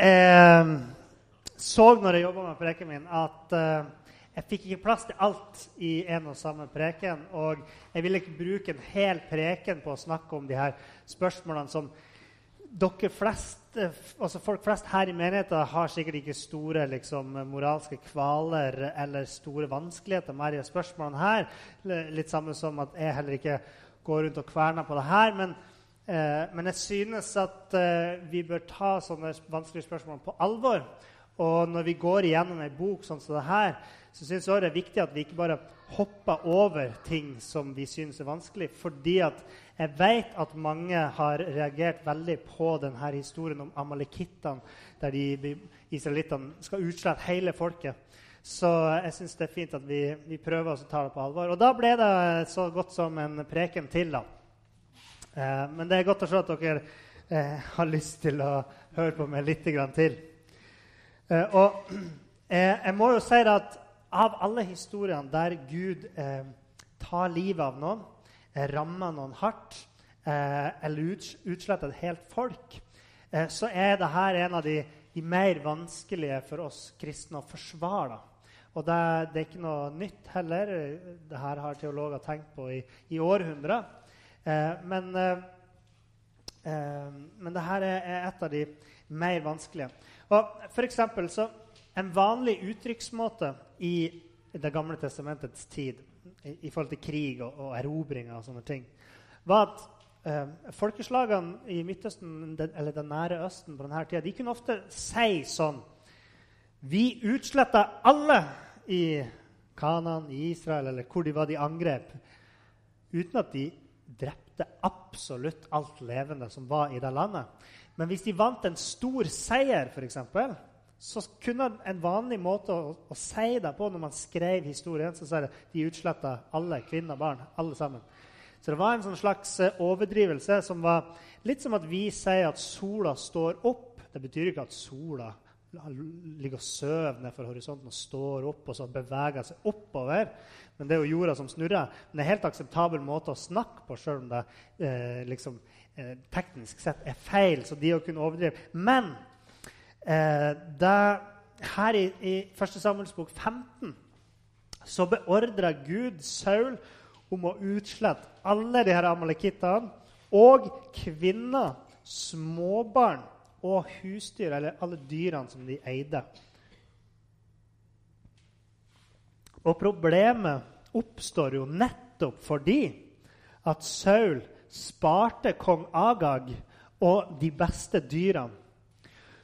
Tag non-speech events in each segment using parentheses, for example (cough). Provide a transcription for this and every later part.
Jeg så når jeg jobba med preken min, at eh, jeg fikk ikke plass til alt i en og samme preken. Og jeg ville ikke bruke en hel preken på å snakke om de her spørsmålene som dere flest, eh, altså folk flest her i menigheten har sikkert ikke store liksom, moralske kvaler eller store vanskeligheter med de spørsmålene her. Litt samme som at jeg heller ikke går rundt og kverner på det her. men Eh, men jeg synes at eh, vi bør ta sånne vanskelige spørsmål på alvor. Og når vi går igjennom ei bok sånn som det her, så synes jeg det er viktig at vi ikke bare hopper over ting som vi synes er vanskelig. Fordi at jeg vet at mange har reagert veldig på denne historien om amalekittene, der de, israelittene skal utslette hele folket. Så jeg syns det er fint at vi, vi prøver å ta det på alvor. Og da ble det så godt som en preken til. da. Eh, men det er godt å se at dere eh, har lyst til å høre på meg litt til. Eh, og jeg må jo si at av alle historiene der Gud tar livet av noen, rammer noen hardt eller utsletter et helt folk, så er dette en av de, de, mer vanskelige for oss kristne å forsvare. Og det, det, er ikke noe nytt heller. Dette har teologer tenkt på i, i århundrer. Eh, men, eh, eh, men det her er et av de mer vanskelige. Og for eksempel, så En vanlig uttrykksmåte i Det gamle testamentets tid i, i forhold til krig og, og erobringer og sånne ting, var at eh, folkeslagene i Midtøsten den, eller Den nære Østen på denne tida, de kunne ofte si sånn Vi utsletta alle i Kanan, i Israel, eller hvor de var de angrep, uten at de drepte absolutt alt levende som var i det landet. Men hvis de vant en stor seier, f.eks., så kunne en vanlig måte å, å, si det på når man skrev historien, så sa det de utsletta alle kvinner og barn. alle sammen. Så det var en sånn slags eh, overdrivelse som var litt som at vi sier at sola står opp. Det betyr ikke at sola ligger og sover nedfor horisonten og står opp og så beveger seg oppover. Men det er jo jorda som snurrer. Men det er en helt akseptabel måte å snakke på, sjøl om det eh, liksom, eh, teknisk sett er feil. Så de å kunne overdrive. Men eh, det, her i, i 1. Samuels bok 15 så beordrer Gud Saul om å utslette alle de her amalekittene og kvinner, småbarn og husdyr, eller alle dyrene som de eide. Og problemet oppstår jo nettopp fordi at Saul sparte kong Agag og de beste dyrene.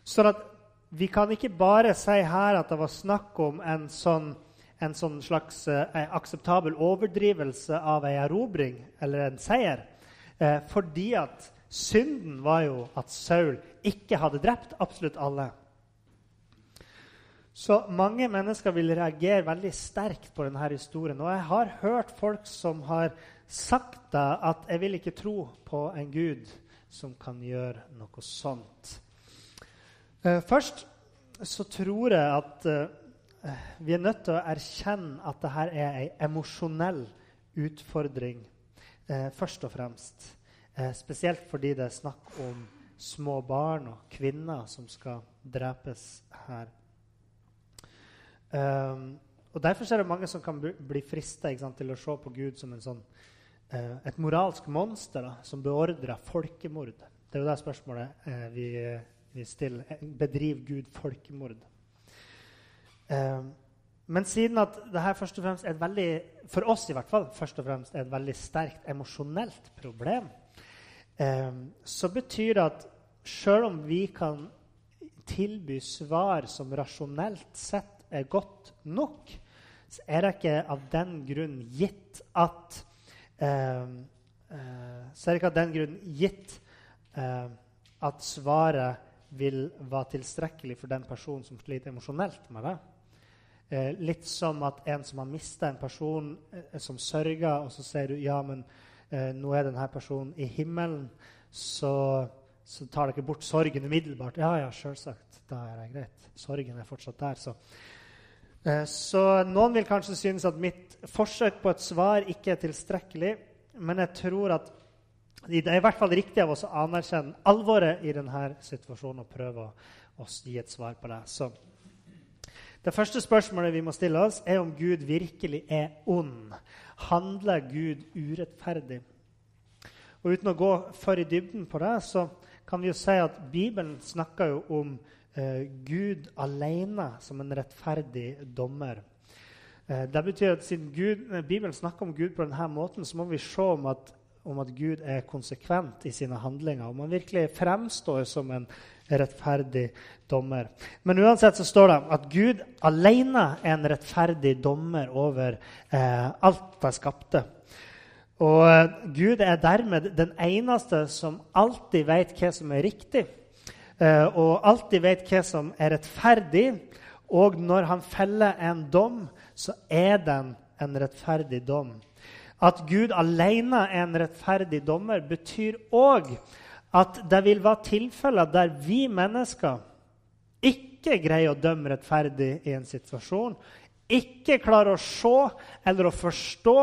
Så at vi kan ikke bare si her at det var snakk om en sånn, en sånn slags eh, akseptabel overdrivelse av ei erobring eller en seier. Eh, fordi at synden var jo at Saul ikke hadde drept absolutt alle. Så mange mennesker vil reagere veldig sterkt på denne historien. Og jeg har hørt folk som har sagt da at 'jeg vil ikke tro på en Gud som kan gjøre noe sånt'. Uh, først så tror jeg at uh, vi er nødt til å erkjenne at dette er ei emosjonell utfordring, uh, først og fremst. spesielt fordi det er snakk om små barn og kvinner som skal drepes her. Um, og Derfor er det mange som kan bli frista til å se på Gud som sånn, uh, et moralsk monster da, som beordrer folkemord. Det er jo det spørsmålet uh, vi, vi, stiller. Bedriver Gud folkemord? Um, men siden at det her først og fremst er et veldig, for oss i hvert fall, først og fremst er et veldig sterkt emosjonelt problem, så betyr det at sjøl om vi kan tilby svar som rasjonelt sett er godt nok, så er det ikke av den grunn gitt at eh, eh, Så er det ikke av den grunn gitt eh, at svaret vil være tilstrekkelig for den personen som sliter emosjonelt med det. Eh, litt som at en som har mista en person, eh, som sørger, og så sier du ja, men eh, nå er denne personen i himmelen, så, så tar dere bort sorgen umiddelbart. Ja, ja, selvsagt. Da er det greit. Sorgen er fortsatt der. Så. Eh, så noen vil kanskje synes at mitt forsøk på et svar ikke er tilstrekkelig, men jeg tror at det er i hvert fall riktig av oss å anerkjenne alvoret i denne situasjonen og prøve å gi et svar på det. Så det første spørsmålet vi må stille oss, er om Gud virkelig er ond. Handler Gud urettferdig? Og Uten å gå for i dybden på det, så kan vi jo si at Bibelen snakker jo om eh, Gud alene som en rettferdig dommer. Eh, det betyr at Siden Gud, eh, Bibelen snakker om Gud på denne måten, så må vi se om at, om at Gud er konsekvent i sine handlinger. Om han virkelig fremstår som en rettferdig dommer. Men uansett så står det at Gud alene er en rettferdig dommer over eh, alt de skapte. Og eh, Gud er dermed den eneste som alltid vet hva som er riktig, eh, og alltid vet hva som er rettferdig. Og når han feller en dom, så er den en rettferdig dom. At Gud alene er en rettferdig dommer, betyr òg at det vil være tilfeller der vi mennesker ikke greier å dømme rettferdig i en situasjon, ikke klarer å se eller å forstå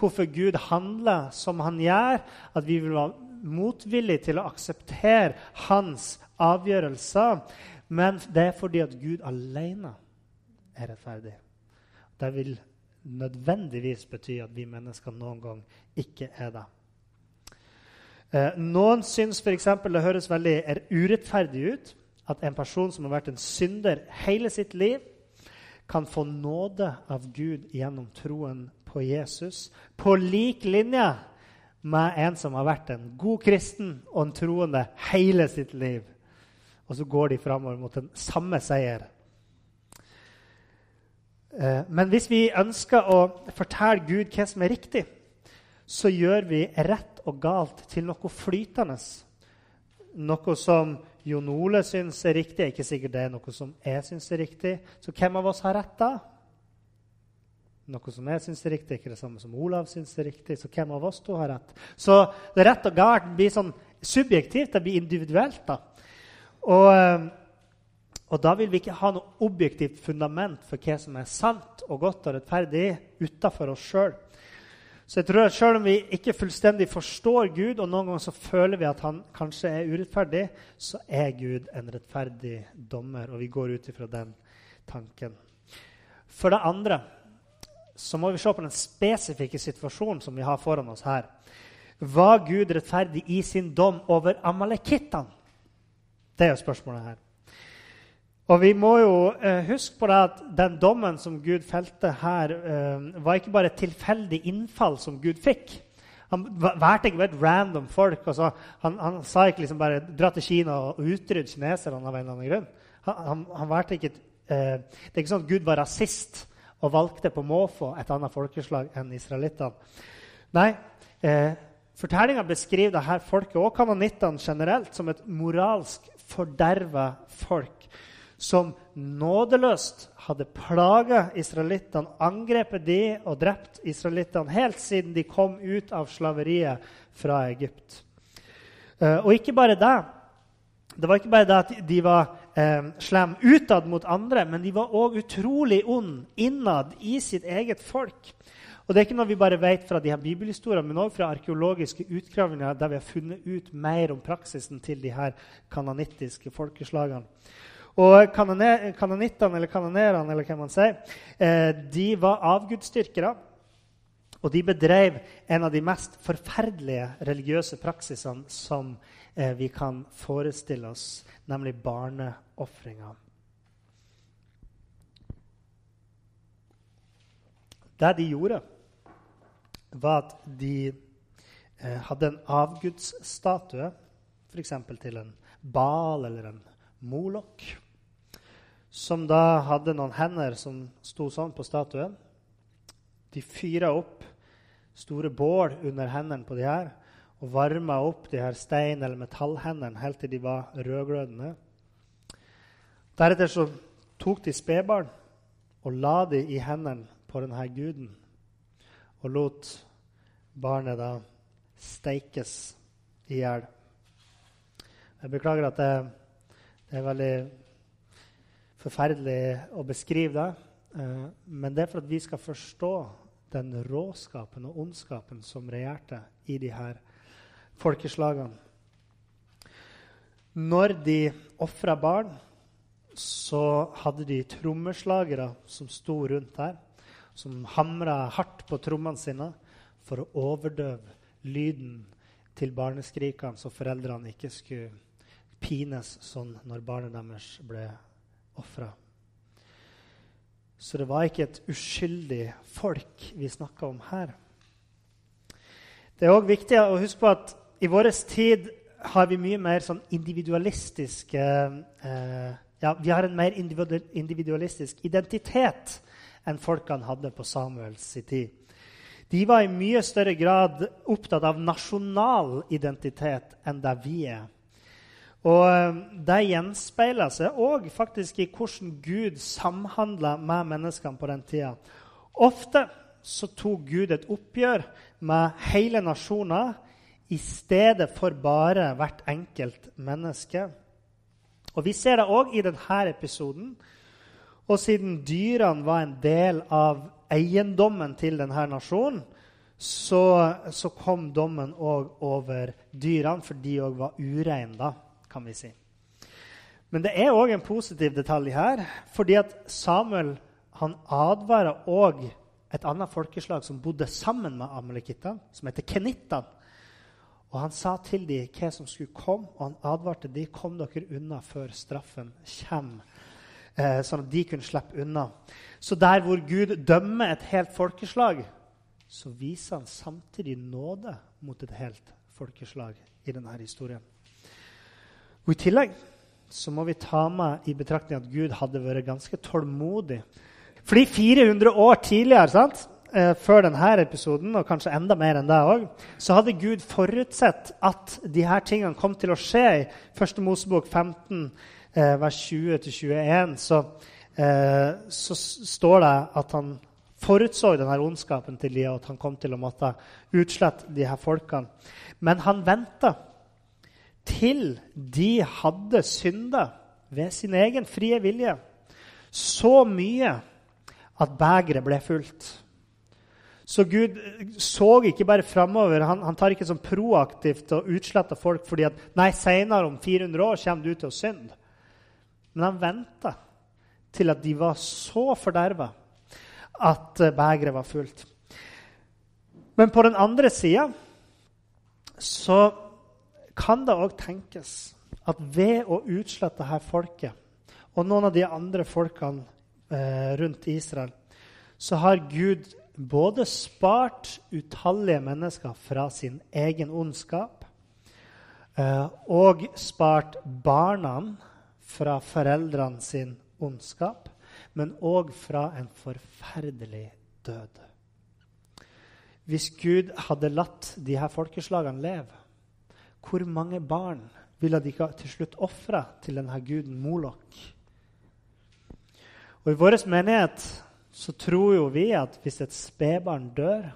hvorfor Gud handler som han gjør, at vi vil være motvillige til å akseptere hans avgjørelser, men det er fordi at Gud alene er rettferdig. Det vil nødvendigvis bety at vi mennesker noen gang ikke er det. Eh, noen syns f.eks. det høres veldig urettferdig ut at en person som har vært en synder hele sitt liv, kan få nåde av Gud gjennom troen på Jesus, på lik linje med en som har vært en god kristen og en troende hele sitt liv. Og så går de framover mot den samme seier. Eh, men hvis vi ønsker å fortelle Gud hva som er riktig, så gjør vi rett og galt til noe flytende. Noe som Jon Ole syns er riktig, er ikke sikkert det er noe som jeg syns er riktig. Så hvem av oss har rett da? Noe som jeg syns er riktig, er ikke det samme som Olav syns er riktig. Så hvem av oss to har rett? Så det rett og galt blir sånn subjektivt, det blir individuelt. da. Og, eh, og da vil vi ikke ha noe objektivt fundament for hva som er sant og godt og rettferdig utafor oss sjøl. Så jeg tror at Selv om vi ikke fullstendig forstår Gud, og noen ganger så føler vi at han kanskje er urettferdig, så er Gud en rettferdig dommer, og vi går ut ifra den tanken. For det andre så må vi se på den spesifikke situasjonen som vi har foran oss her. Var Gud rettferdig i sin dom over amalekittene? Det er jo spørsmålet her. Og vi må jo eh, huske på det at den dommen som Gud felte her, eh, var ikke bare et tilfeldig innfall som Gud fikk. Han valgte ikke bare et random folk. Altså, han, han, sa ikke liksom bare 'dra til Kina og utrydde kineserne' av en eller annen grunn. Han, han, han valgte ikke eh, Det er ikke sånn at Gud var rasist og valgte på måfå et annet folkeslag enn israelittene. Nei, eh, Fortellinga beskriver dette folket og kanonittene generelt som et moralsk forderva folk som nådeløst hadde plaga israelittene, angrepet de og drept israelittene helt siden de kom ut av slaveriet fra Egypt. Uh, og ikke bare det. Det var ikke bare det at de var eh, slemme utad mot andre, men de var òg utrolig onde innad i sitt eget folk. Og Det er ikke noe vi bare vet fra de her bibelhistoriene, men også fra arkeologiske utgravinger der vi har funnet ut mer om praksisen til de her kanonittiske folkeslagene. Og kanonittene, eller kanonerene, eller hva man sier, eh, de var avgudsdyrkere. Og de bedrev en av de mest forferdelige religiøse praksisene som eh, vi kan forestille oss, nemlig barneofringa. Det de gjorde, var at de eh, hadde en avgudsstatue, f.eks. til en bal eller en molok som da hadde noen hender som sto sånn på statuen. De fyra opp store bål under hendene på de her og varma opp de her stein- eller metallhendene helt til de var rødglødende. Deretter så tok de spedbarn og la de i hendene på denne guden og lot barnet da steikes i hjel. Jeg beklager at det, det, er veldig forferdelig å beskrive det. Eh, men det er for at vi skal forstå den råskapen og ondskapen som regjerte i de her folkeslagene. Når de ofra barn, så hadde de trommeslagere som sto rundt der, som hamra hardt på trommene sine for å overdøve lyden til barneskrikene, så foreldrene ikke skulle pines sånn når barnet deres ble ofra. Så det var ikke et uskyldig folk vi snakka om her. Det er òg viktig å huske på at i vår tid har vi mye mer sånn individualistiske eh, ja, Vi har en mer individualistisk identitet enn folkene hadde på Samuels tid. De var i mye større grad opptatt av nasjonal identitet enn det vi er. Og eh, Det gjenspeiler seg òg faktisk i hvordan Gud samhandla med menneskene på den tida. Ofte så tok Gud et oppgjør med hele nasjoner i stedet for bare hvert enkelt menneske. Og Vi ser det òg i denne episoden. Og siden dyrene var en del av eiendommen til denne nasjonen, så, så kom dommen òg over dyrene, for de òg var ureine, kan vi si. Men det er òg en positiv detalj her, fordi at Samuel han advarer òg et annet folkeslag som bodde sammen med amalekittene, som heter kenittene. Og han sa til dem hva som skulle komme, og han advarte dem kom dere unna før straffen kommer. Eh, sånn at de kunne slippe unna. Så der hvor Gud dømmer et helt folkeslag, så viser han samtidig nåde mot et helt folkeslag i denne historien. Og I tillegg så må vi ta med i betraktning at Gud hadde vært ganske tålmodig. Fordi 400 år tidligere sant? eh, før denne episoden, og kanskje enda mer enn det òg, så hadde Gud forutsett at de her tingene kom til å skje i 1. Mosebok 15, eh, vers 20-21. Så, eh, så står det at han forutså denne ondskapen til de, og at han kom til å måtte utslette de her folkene. Men han venta til de hadde synda ved sin egen frie vilje så mye at begeret ble fullt. Så Gud så ikke bare framover. Han, han, tar ikke sånn proaktivt og utsletter folk fordi at nei, senere om 400 år kommer du til å synde. Men han venta til at de var så forderva at eh, begeret var fullt. Men på den andre sida så kan det òg tenkes at ved å utslette her folket og noen av de andre folkene eh, rundt Israel, så har Gud både spart utallige mennesker fra sin egen ondskap eh, og spart barna fra foreldrene sin ondskap, men òg fra en forferdelig død. Hvis Gud hadde latt de her folkeslagene leve, hvor mange barn ville de ikke til slutt ofre til denne guden Molok? Og I vår menighet så tror jo vi at hvis et spedbarn dør,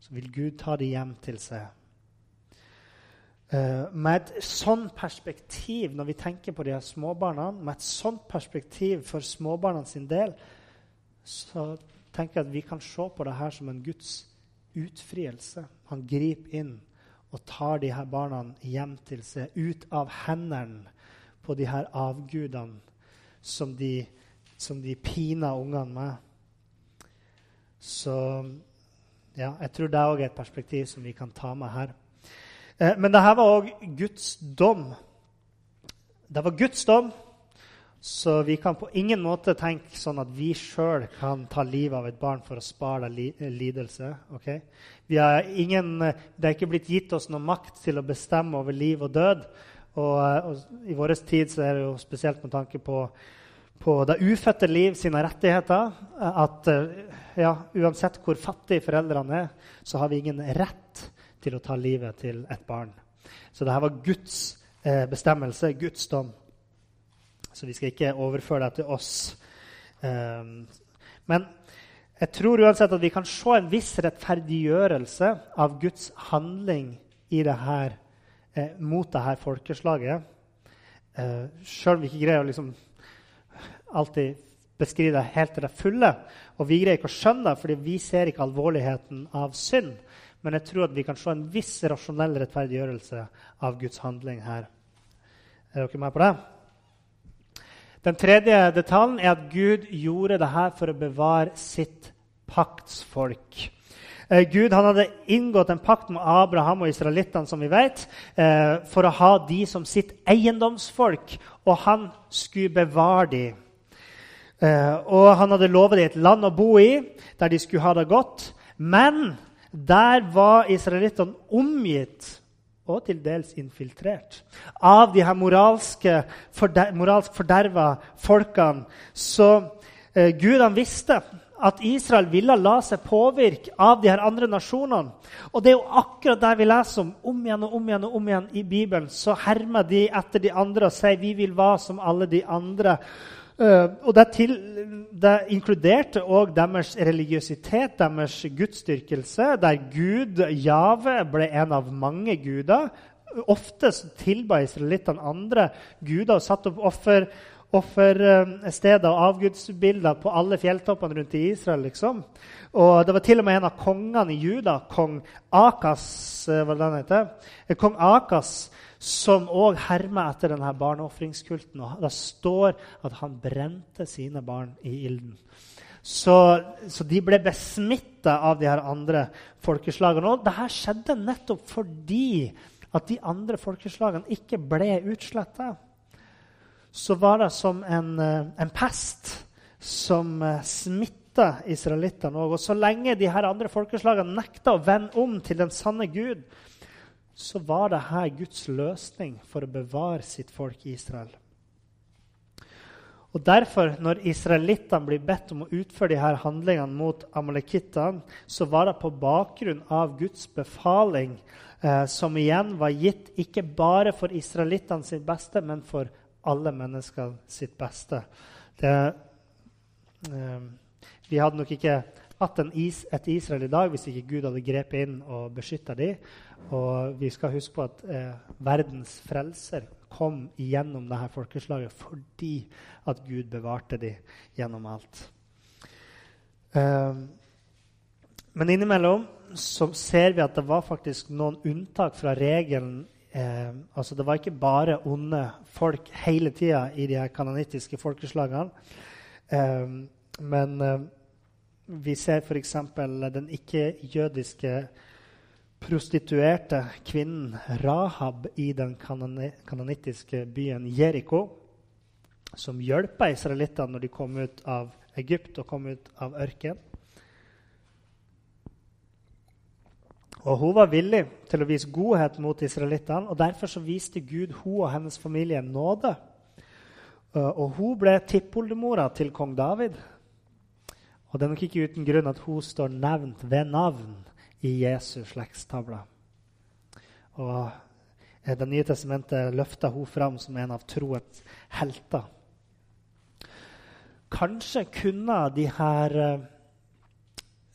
så vil Gud ta det hjem til seg. Uh, med et sånt perspektiv, når vi tenker på de her småbarna, med et sånt perspektiv for småbarna sin del, så tenker jeg at vi kan se på det her som en Guds utfrielse. Han griper inn og tar de her barna hjem til seg, ut av hendene på de her avgudene som de, som de piner ungene med. Så ja, jeg tror det òg er et perspektiv som vi kan ta med her. Eh, men dette var òg Guds dom. Det var Guds dom, så vi kan på ingen måte tenke sånn at vi sjøl kan ta livet av et barn for å spare li lidelse. Okay? Ingen, det er ikke blitt gitt oss noe makt til å bestemme over liv og død. Og, eh, og I vår tid er det jo spesielt med tanke på på det ufødte liv sine rettigheter. At ja, uansett hvor fattige foreldrene er, så har vi ingen rett til å ta livet til et barn. Så dette var Guds eh, bestemmelse, Guds dom. Så vi skal ikke overføre det til oss. Um, men jeg tror uansett at vi kan se en viss rettferdiggjørelse av Guds handling det her, eh, mot dette folkeslaget. Eh, Sjøl om vi ikke greier å liksom alltid beskrive det helt til det fulle. Og vi greier ikke å skjønne det, fordi vi ser ikke alvorligheten av synd. Men jeg tror at vi kan se en viss rasjonell rettferdiggjørelse av Guds handling her. Er dere med på det? Den tredje detaljen er at Gud gjorde dette for å bevare sitt paktsfolk. Eh, Gud hadde inngått en pakt med Abraham og israelittene, som vi vet, eh, for å ha de som sitt eiendomsfolk, og han skulle bevare de. Eh, og han hadde lovet dem et land å bo i, der de skulle ha det godt. Men der var israelittene omgitt og til dels infiltrert av de her moralske, forder moralsk forderva folkene. Så eh, Gud han visste at Israel ville la seg påvirke av de her andre nasjonene. Og det er jo akkurat det vi leser om om igjen og om igjen og om igjen i Bibelen. Så hermer de etter de andre og sier vi vil være som alle de andre. Uh, og det, til, det inkluderte òg deres religiøsitet, deres gudsdyrkelse, der Gud, Jave, ble en av mange guder. Ofte tilba israelittene andre guder og satte opp offer offersteder og avgudsbilder på alle fjelltoppene rundt i Israel. liksom. Og Det var til og med en av kongene i Juda, kong Akas, eh, hva den heter, eh, kong Akas som òg hermer etter denne barneofringskulten. Og det står at han brente sine barn i ilden. Så, så de ble besmitta av de her andre folkeslagene. Og dette skjedde nettopp fordi at de andre folkeslagene ikke ble utsletta så var det som en, eh, en pest som eh, smitta israelittene òg. Og så lenge de her andre folkeslagene nekta å vende om til den sanne Gud, så var det her Guds løsning for å bevare sitt folk i Israel. Og Derfor, når israelittene blir bedt om å utføre de her handlingene mot amalekittene, så var det på bakgrunn av Guds befaling, eh, som igjen var gitt ikke bare for israelittene sitt beste, men for alle mennesker sitt beste. Det, eh, vi hadde nok ikke hatt is, et Israel i dag hvis ikke Gud hadde grepet inn og beskytta dem. Og vi skal huske på at eh, verdens frelser kom gjennom dette folkeslaget fordi at Gud bevarte dem gjennom alt. Eh, men innimellom så ser vi at det var faktisk noen unntak fra regelen eh, altså Det var ikke bare onde folk hele tida i de her kanonittiske folkeslagene. Eh, men eh, vi ser f.eks. den ikke-jødiske prostituerte kvinnen Rahab i den kanonittiske byen Jeriko, som hjelpa israelittene når de kom ut av Egypt og kom ut av ørkenen. Og Hun var villig til å vise godhet mot israelittene, og derfor så viste Gud hun og hennes familie nåde. Eh, og Hun ble tippoldemora til kong David. Og Det er nok ikke uten grunn at hun står nevnt ved navn i Jesu slektstavle. Og Det nye testamentet løfter hun fram som en av troets helter. Kanskje kunne de her, eh,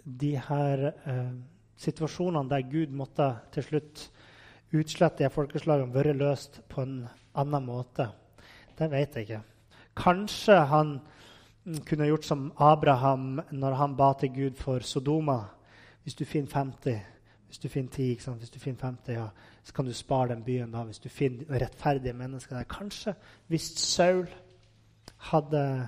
de her eh, situasjonene der Gud måtte til slutt utslette de folkeslagene, vært løst på en annen måte? Det vet jeg ikke. Kanskje han kunne gjort som Abraham når han ba til Gud for Sodoma. Hvis du finner 50, hvis du finner 10, hvis du finner 50, ja, så kan du spare den byen da, hvis du finner rettferdige mennesker der. Kanskje hvis Saul hadde,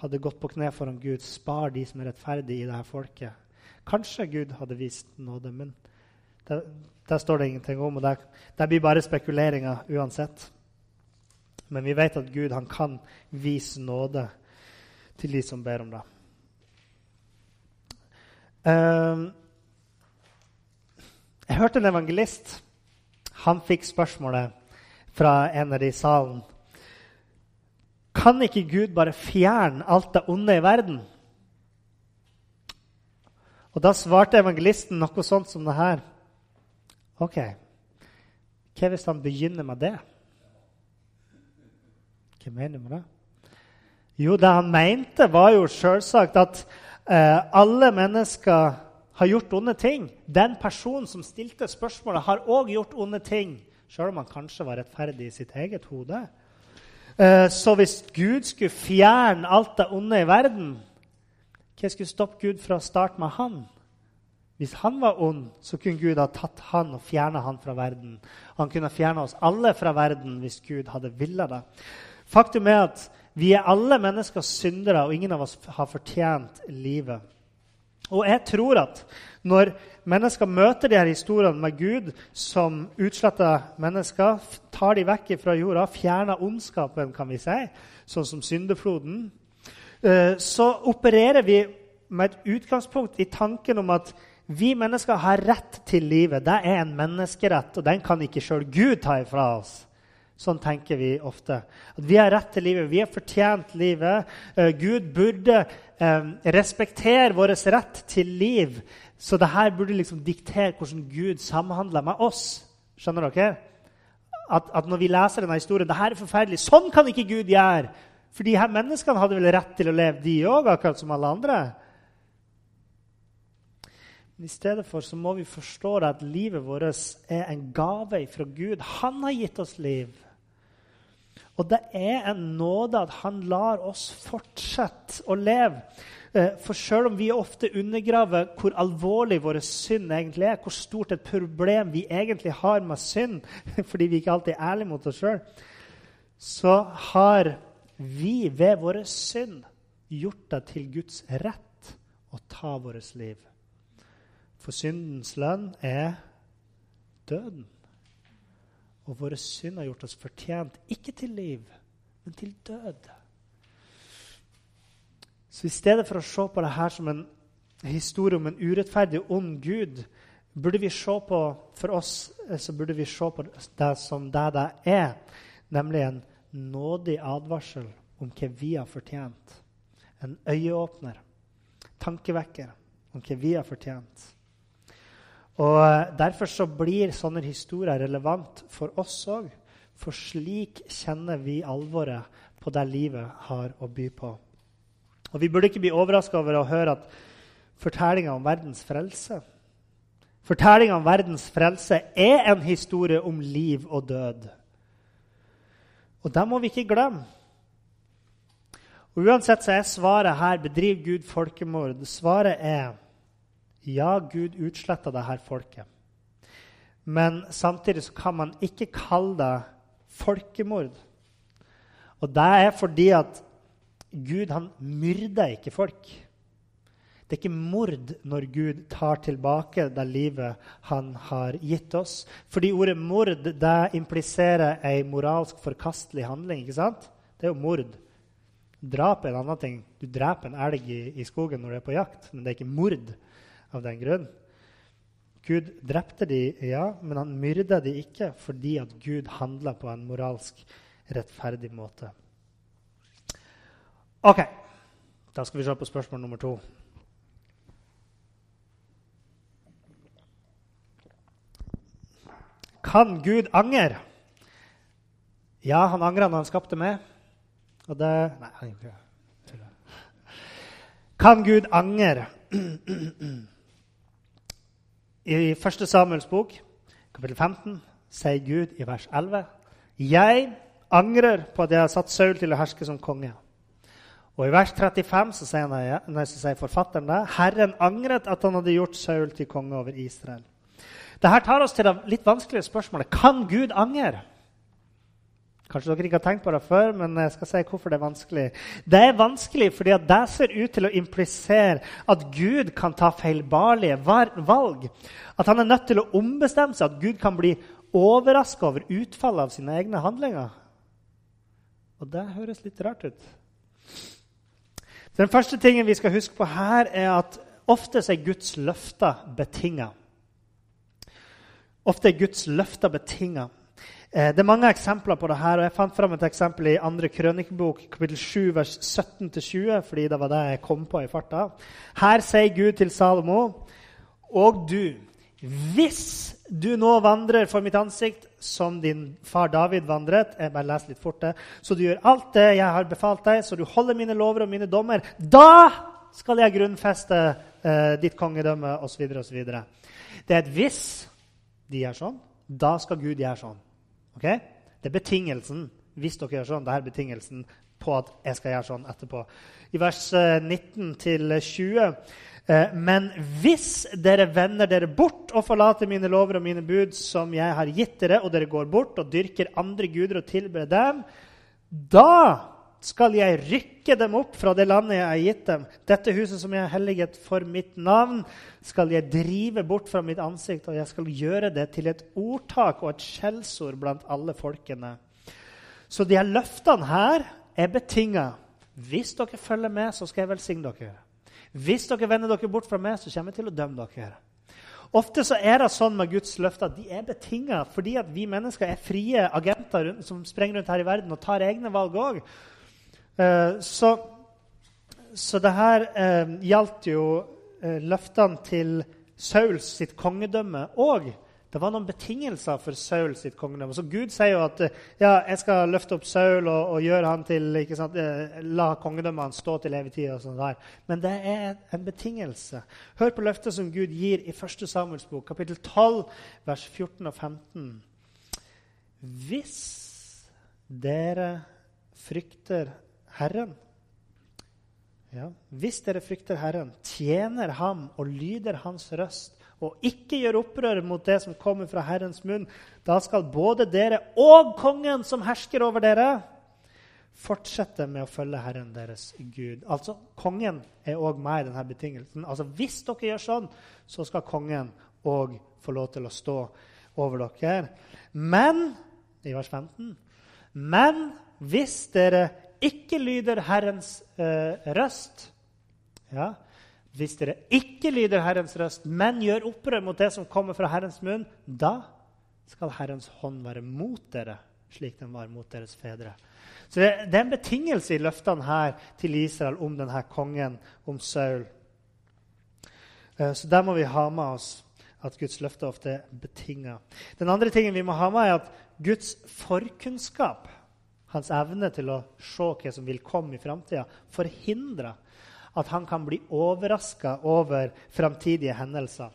hadde gått på kne foran Gud, spar de som er rettferdige i dette folket. Kanskje Gud hadde vist nåde, men der, der står det ingenting om. og der, der blir bare spekuleringer uansett. Men vi vet at Gud han kan vise nåde til de som ber om det. Uh, jeg hørte en evangelist. Han fikk spørsmålet fra en av de i salen. Kan ikke Gud bare fjerne alt det onde i verden? Og da svarte evangelisten noe sånt som det her. OK, hva hvis han begynner med det? Hva mener du med det? Jo, det han mente, var jo selvsagt at eh, alle mennesker har gjort onde ting. Den personen som stilte spørsmålet, har òg gjort onde ting, sjøl om han kanskje var rettferdig i sitt eget hode. Eh, så hvis Gud skulle fjerne alt det onde i verden, hva skulle stoppe Gud fra å starte med han? Hvis han var ond, så kunne Gud ha tatt han og fjerna han fra verden. Han kunne ha fjerna oss alle fra verden hvis Gud hadde villet det. Faktum er at vi er alle mennesker syndere, og ingen av oss har fortjent livet. Og jeg tror at når mennesker møter de her historiene med Gud som utsletta mennesker, tar de vekk fra jorda, fjerner ondskapen, kan vi si, sånn som syndefloden, så opererer vi med et utgangspunkt i tanken om at vi mennesker har rett til livet. Det er en menneskerett, og den kan ikke sjøl Gud ta ifra oss. Sånn tenker vi ofte. At vi har rett til livet, vi har fortjent livet. Uh, Gud burde uh, respektere vår rett til liv. Så det her burde liksom diktere hvordan Gud samhandler med oss. Skjønner dere? At, at når vi leser denne historien det her er forferdelig, Sånn kan ikke Gud gjøre! For de her menneskene hadde vel rett til å leve, de òg, akkurat som alle andre. Men i stedet for så må vi forstå at livet vårt er en gave fra Gud. Han har gitt oss liv. Og det er en nåde at han lar oss fortsette å leve. Eh, for selv om vi ofte undergraver hvor alvorlig vår synd egentlig er, hvor stort et problem vi egentlig har med synd, (laughs) fordi vi ikke alltid er ærlige mot oss sjøl, så har vi ved vår synd gjort det til Guds rett å ta vårt liv. For syndens lønn er døden. Og våre synd har gjort oss fortjent ikke til liv, men til død. Så i stedet for å se på dette som en historie om en urettferdig og ond Gud, burde vi se på for oss så burde vi se på det som det det er, nemlig en nådig advarsel om hva vi har fortjent. En øyeåpner, tankevekker om hva vi har fortjent. Og eh, Derfor så blir sånne historier relevant for oss òg. For slik kjenner vi alvoret på det livet har å by på. Og Vi burde ikke bli overraska over å høre at fortellinga om verdens frelse Fortellinga om verdens frelse er en historie om liv og død. Og det må vi ikke glemme. Og Uansett så er svaret her 'bedriv Gud folkemord'. Svaret er ja, Gud utsletta dette folket. Men samtidig så kan man ikke kalle det folkemord. Og det er fordi at Gud han myrder ikke folk. Det er ikke mord når Gud tar tilbake det livet han har gitt oss. Fordi ordet mord det impliserer ei moralsk forkastelig handling. ikke sant? Det er jo mord. Drap er en annen ting. Du dreper en elg i, i skogen når du er på jakt, men det er ikke mord av den grunn. Gud drepte de, ja, men han myrda de ikke fordi at Gud handla på en moralsk rettferdig måte. Ok, da skal vi se på spørsmål nummer to. Kan Gud angre? Ja, han angra når han skapte meg. Og det Nei, han gjorde ikke Kan Gud angre? I 1. Samuels bok, kapittel 15, sier Gud i vers 11.: Jeg angrer på at jeg har satt Saul til å herske som konge. Og i vers 35 så sier, han, så sier forfatteren det. Herren angret at han hadde gjort Saul til konge over Israel. Dette tar oss til det litt vanskelige spørsmålet kan Gud angre. Kanskje dere ikke har tenkt på det før, men jeg skal si hvorfor det er vanskelig. Det er vanskelig fordi det ser ut til å implisere at Gud kan ta feilbarlige valg. At han er nødt til å ombestemme seg, at Gud kan bli overraska over utfallet av sine egne handlinger. Og det høres litt rart ut. Den første tingen vi skal huske på her, er at ofte er Guds løfter betinga. Ofte er Guds løfter betinga. Eh, det er mange eksempler på det her, og jeg fant fram et eksempel i 2. krønikebok, kapittel 7, vers 17-20, fordi det var det jeg kom på i farta. Her sier Gud til Salomo.: Og du, Hvis du nå vandrer for mitt ansikt som din far David vandret Jeg bare leser litt fort det. Så du gjør alt det jeg har befalt deg, så du holder mine lover og mine dommer. Da skal jeg grunnfeste eh, ditt kongedømme, osv., osv. Det er et hvis de gjør sånn, da skal Gud gjøre sånn. Ok? Det er betingelsen. Hvis dere gjør sånn, det er betingelsen på at jeg skal gjøre sånn etterpå. I vers 19 til 20 Eh, men hvis dere vender dere bort og forlater mine lover og mine bud, som jeg har gitt dere, og dere går bort og dyrker andre guder og tilber dem, da skal jeg rykke dem opp fra det landet jeg har gitt dem. Dette huset som jeg har helliget for mitt navn, skal jeg drive bort fra mitt ansikt, og jeg skal gjøre det til et ordtak og et skjellsord blant alle folkene. Så de her løftene her er betinga. Hvis dere følger med, så skal jeg velsigne dere. Hvis dere vender dere bort fra meg, så kommer jeg til å dømme dere. Ofte så er det sånn med Guds løfter at de er betinga fordi at vi mennesker er frie agenter som sprenger rundt her i verden og tar egne valg òg. Eh, så, så det her eh, gjaldt jo eh, løftene til Sauls sitt kongedømme òg. Det var noen betingelser for Saul sitt kongedømme. Så Gud sier jo at ja, jeg skal løfte opp Saul og, og gjøre han til, sant, eh, la kongedømmet hans stå til evig tid. og sånt der. Men det er en betingelse. Hør på løftet som Gud gir i 1. Samuels bok, kapittel 12, vers 14 og 15. Hvis dere frykter Herren ja, Hvis dere frykter Herren, tjener ham og lyder hans røst og ikke gjør opprør mot det som kommer fra Herrens munn, da skal både dere og kongen som hersker over dere, fortsette med å følge Herren deres Gud. Altså, Kongen er òg med i denne betingelsen. Altså, Hvis dere gjør sånn, så skal kongen òg få lov til å stå over dere. Men i vers 15 Men hvis dere ikke lyder Herrens eh, røst ja, hvis dere ikke lyder Herrens røst, men gjør opprør mot det som kommer fra Herrens munn, da skal Herrens hånd være mot dere, slik den var mot deres fedre. Så Det, det er en betingelse i løftene her til Israel om denne kongen, om Saul. Eh, så der må vi ha med oss at Guds løfter ofte er betinga. Den andre tingen vi må ha med, er at Guds forkunnskap, hans evne til å se hva som vil komme i framtida, forhindrer at han kan bli overraska over framtidige hendelser.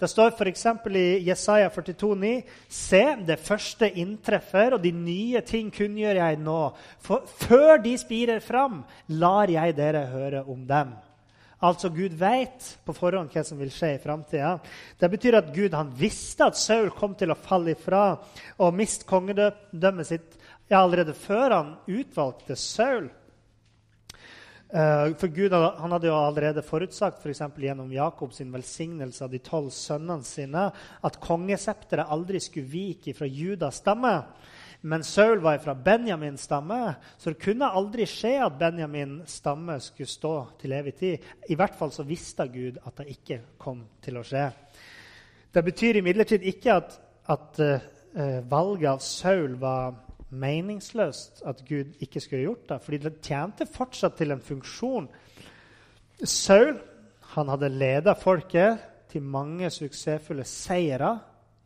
Det står f.eks. i Jesaja 42,9.: Se, det første inntreffer, og de nye ting kunngjør jeg nå. For før de spirer fram, lar jeg dere høre om dem. Altså, Gud vet på forhånd hva som vil skje i framtida. Det betyr at Gud visste at Saul kom til å falle ifra og miste kongedømmet sitt ja, allerede før han utvalgte Saul. Eh, for Gud han hadde jo allerede forutsagt. For gjennom Jakobs velsignelse av de tolv sønnene sine at kongesepteret aldri skulle vike fra Judas stamme. Men Saul var fra Benjamins stamme, så det kunne aldri skje at Benjamins stamme skulle stå til evig tid. I hvert fall så visste Gud at det ikke kom til å skje. Det betyr imidlertid ikke at, at uh, valget av Saul var meningsløst at Gud ikke skulle gjort det. fordi det tjente fortsatt til en funksjon. Saul han hadde leda folket til mange suksessfulle seire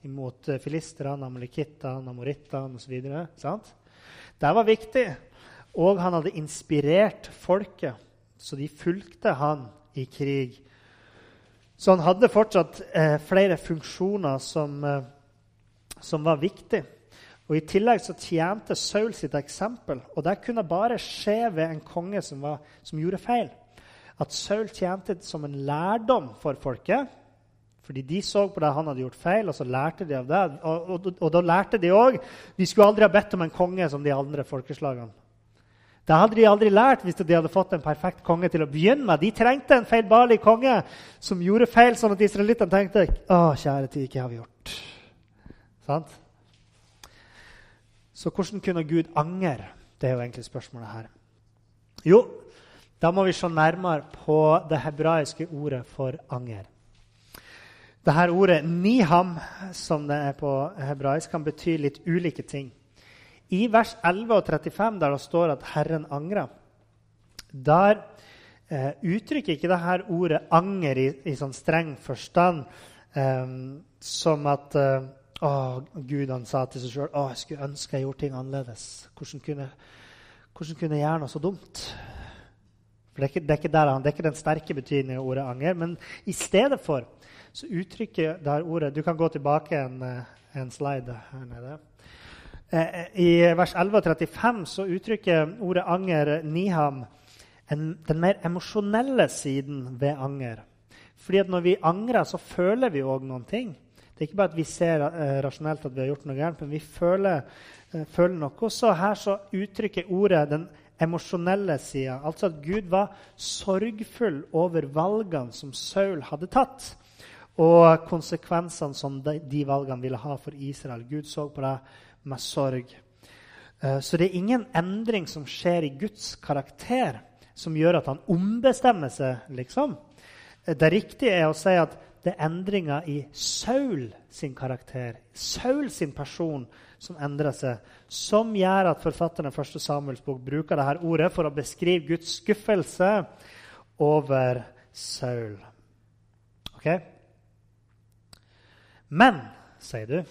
imot eh, filisterne, amalekittene, amorittene osv. Det var viktig. Og han hadde inspirert folket, så de fulgte han i krig. Så han hadde fortsatt eh, flere funksjoner som, eh, som var viktige. Og I tillegg så tjente Saul sitt eksempel, og det kunne bare skje ved en konge som, var, som gjorde feil. At Saul tjente som en lærdom for folket. Fordi de så på det han hadde gjort feil, og så lærte de av det. Og, og, og da lærte de òg De skulle aldri ha bedt om en konge som de andre folkeslagene. Det hadde de aldri lært hvis de hadde fått en perfekt konge til å begynne med. De trengte en feilbarlig konge som gjorde feil, sånn at israelittene tenkte å, kjære tid, hva har vi gjort? Sant? Så hvordan kunne Gud angre? Det er jo egentlig spørsmålet her. Jo, da må vi se nærmere på det hebraiske ordet for anger. Dette ordet 'niham', som det er på hebraisk, kan bety litt ulike ting. I vers 11 og 35, der det står at 'Herren angrer', der eh, uttrykker ikke dette ordet 'anger' i, i sånn streng forstand. eh, som at uh, å, Gud han sa til seg sjøl at jeg skulle ønske jeg gjorde ting annerledes. Hvordan kunne, hvordan kunne jeg gjøre noe så dumt? For Det er ikke, det er ikke, der, det er ikke den sterke betydningen av ordet anger. Men i stedet for så uttrykker det ordet Du kan gå tilbake en, eh, en slide her nede. Eh, I vers 11 og 35 så uttrykker ordet anger niham en, den mer emosjonelle siden ved anger. Fordi at når vi angrer, så føler vi òg noen ting. Det er ikke bare at vi ser eh, rasjonelt at vi har gjort noe gærent, men vi føler, eh, føler noe. Så her så uttrykker ordet den emosjonelle sida. Altså at Gud var sorgfull over valgene som Saul hadde tatt. Og konsekvensene som de, de valgene ville ha for Israel. Gud så på det med sorg. Eh, så det er ingen endring som skjer i Guds karakter, som gjør at han ombestemmer seg, liksom. Det riktige er å si at det er endringer i Saul sin karakter, Saul sin person, som endrer seg, som gjør at forfatteren av 1. Samuels bok bruker dette ordet for å beskrive Guds skuffelse over Saul. Ok? Men, sier du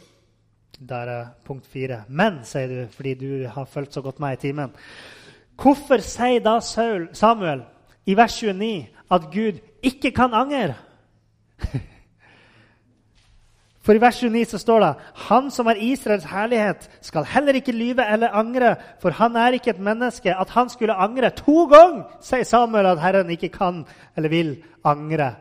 Der er punkt fire. Men, sier du, fordi du har fulgt så godt med i timen. Hvorfor sier da Saul, Samuel i vers 29 at Gud ikke kan angre? (laughs) For i vers 29 så står det Han som er Israels herlighet, skal heller ikke lyve eller angre, for han er ikke et menneske at han skulle angre. To ganger sier Samuel at Herren ikke kan eller vil angre.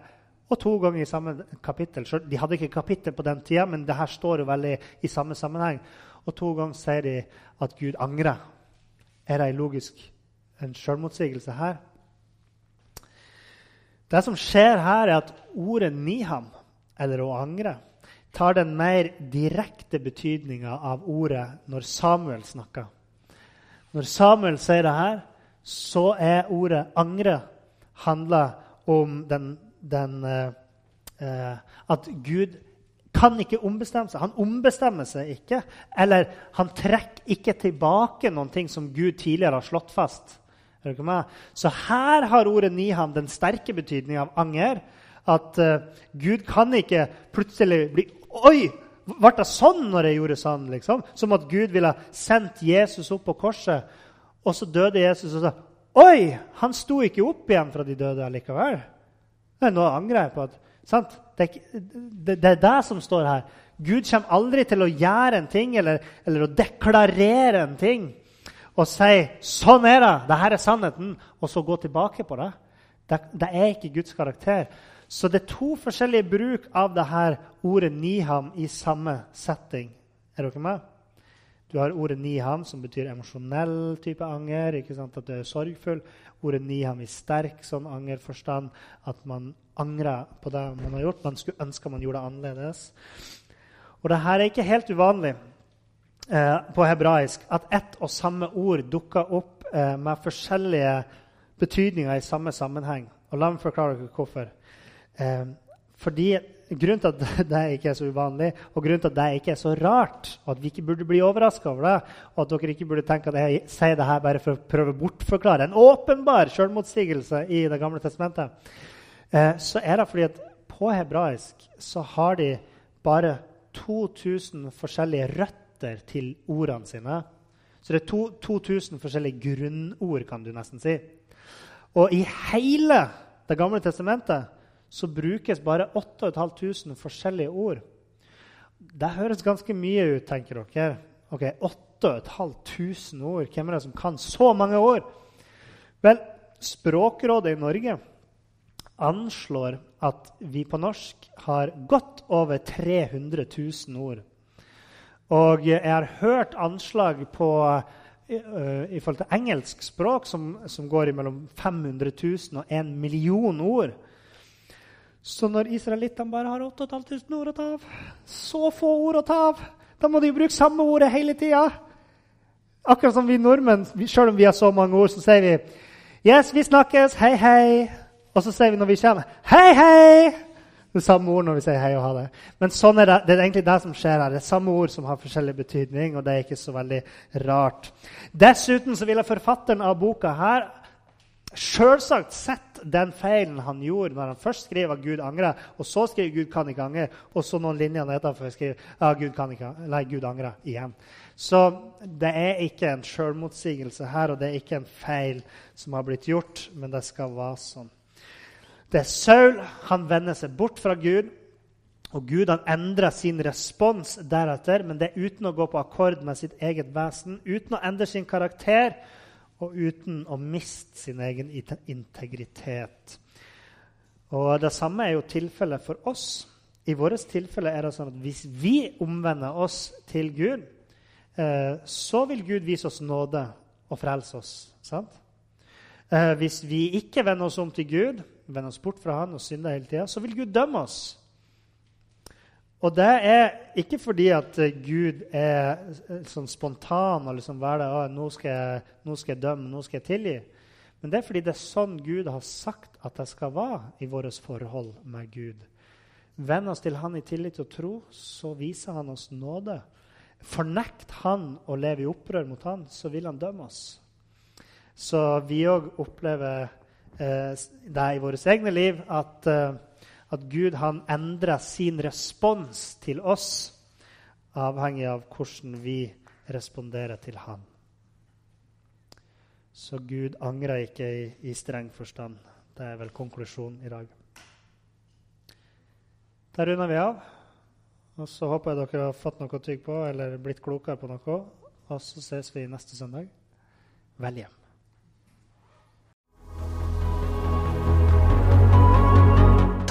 Og to ganger i samme kapittel. De hadde ikke kapittel på den tida, men det her står jo veldig i samme sammenheng. Og to ganger sier de at Gud angrer. Er det en logisk en selvmotsigelse her? Det som skjer her, er at ordet 'niham', eller 'å angre', tar den mer direkte betydninga av ordet når Samuel snakker. Når Samuel sier det her, så er ordet 'angre' handler om den, den eh, eh, At Gud kan ikke ombestemme seg. Han ombestemmer seg ikke. Eller han trekker ikke tilbake noen ting som Gud tidligere har slått fast. Så her har ordet niham den sterke betydningen av anger. At uh, Gud kan ikke plutselig bli Oi! Ble det sånn når jeg gjorde sånn? Liksom? Som at Gud ville sendt Jesus opp på korset, og så døde Jesus og sa Oi! Han sto ikke opp igjen fra de døde likevel. Nå angrer jeg på at sant? Det, er, det, det, er det som står her. Gud kommer aldri til å gjøre en ting eller, eller å deklarere en ting og si 'Sånn er det. Dette er sannheten.' Og så gå tilbake på det. Det, det er ikke Guds karakter. Så det er to forskjellige bruk av det her ordet 'niham' i samme setting. Er dere med? Du har ordet 'niham', som betyr emosjonell type anger. ikke sant? At du er sorgfull. Ordet 'niham' i sterk sånn angerforstand. At man angrer på det man har gjort. Man skulle ønske man gjorde det annerledes. Og det her er ikke helt uvanlig eh, på hebraisk at ett og samme ord dukker opp eh, med forskjellige betydninger i samme sammenheng. Og La meg forklare dere hvorfor. Eh, fordi Grunnen til at (laughs) det ikke er så uvanlig, og grunnen til at det ikke er så rart, og at vi ikke burde bli overraska over det, og at dere ikke burde tenke at jeg sier det her bare for å prøve å bortforklare en åpenbar selvmotsigelse i Det gamle testamentet, eh, så er det fordi at på hebraisk så har de bare 2000 forskjellige røtter røtter til ordene sine. Så det er to, 2000 forskjellige grunnord, kan du nesten si. Og i hele Det gamle testamentet så brukes bare 8500 forskjellige ord. Det høres ganske mye ut, tenker dere. Ok, 8500 ord. Hvem er det som kan så mange ord? Vel, Språkrådet i Norge anslår at vi på norsk har godt over 300 000 ord. Og jeg har hørt anslag på uh, i forhold til engelsk språk som, som går mellom 500 000 og 1 million ord. Så når israelittene bare har 8500 ord å ta av, så få ord å ta av, da må de bruke samme ordet hele tida. Akkurat som vi nordmenn, selv om vi har så mange ord, så sier vi Yes, vi snakkes. Hei, hei. Og så sier vi når vi kommer, Hei, hei det samme ord når vi sier hei og ha det. Men sånn er det, det er egentlig det som skjer her. Det er samme ord som har forskjellig betydning, og det er ikke så veldig rart. Dessuten så ville forfatteren av boka her selvsagt sett den feilen han gjorde når han først skriver at Gud angrer, og så skriver Gud kan ikke angre, og så noen linjer nedenfor skriver at Gud kan ikke, nei, Gud angrer igjen. Så det er ikke en selvmotsigelse her, og det er ikke en feil som har blitt gjort, men det skal være sånn. Det er Saul. Han vender seg bort fra Gud. Og Gud han endrer sin respons deretter, men det er uten å gå på akkord med sitt eget vesen, uten å endre sin karakter og uten å miste sin egen integritet. Og Det samme er jo tilfellet for oss. I vårt tilfelle er det sånn at hvis vi omvender oss til Gud, eh, så vil Gud vise oss nåde og frelse oss. sant? Eh, hvis vi ikke vender oss om til Gud, vender oss bort fra Han og synder hele tida, så vil Gud dømme oss. Og det er ikke fordi at eh, Gud er eh, sånn spontan og liksom være det, nå, skal jeg, 'Nå skal jeg dømme, nå skal jeg tilgi'. Men det er fordi det er sånn Gud har sagt at det skal være i vårt forhold med Gud. Venn oss til Han i tillit og tro, så viser Han oss nåde. Fornekt Han å leve i opprør mot Han, så vil Han dømme oss. Så vi òg opplever eh, er i våre egne liv at eh, at Gud han endrer sin respons til oss avhengig av hvordan vi responderer til Han. Så Gud angrer ikke i, i streng forstand. Det er vel konklusjonen i dag. Der runder vi av. Og så håper jeg dere har fått noe å tygge på eller blitt klokere på noe. Og så ses vi neste søndag. Vel hjem.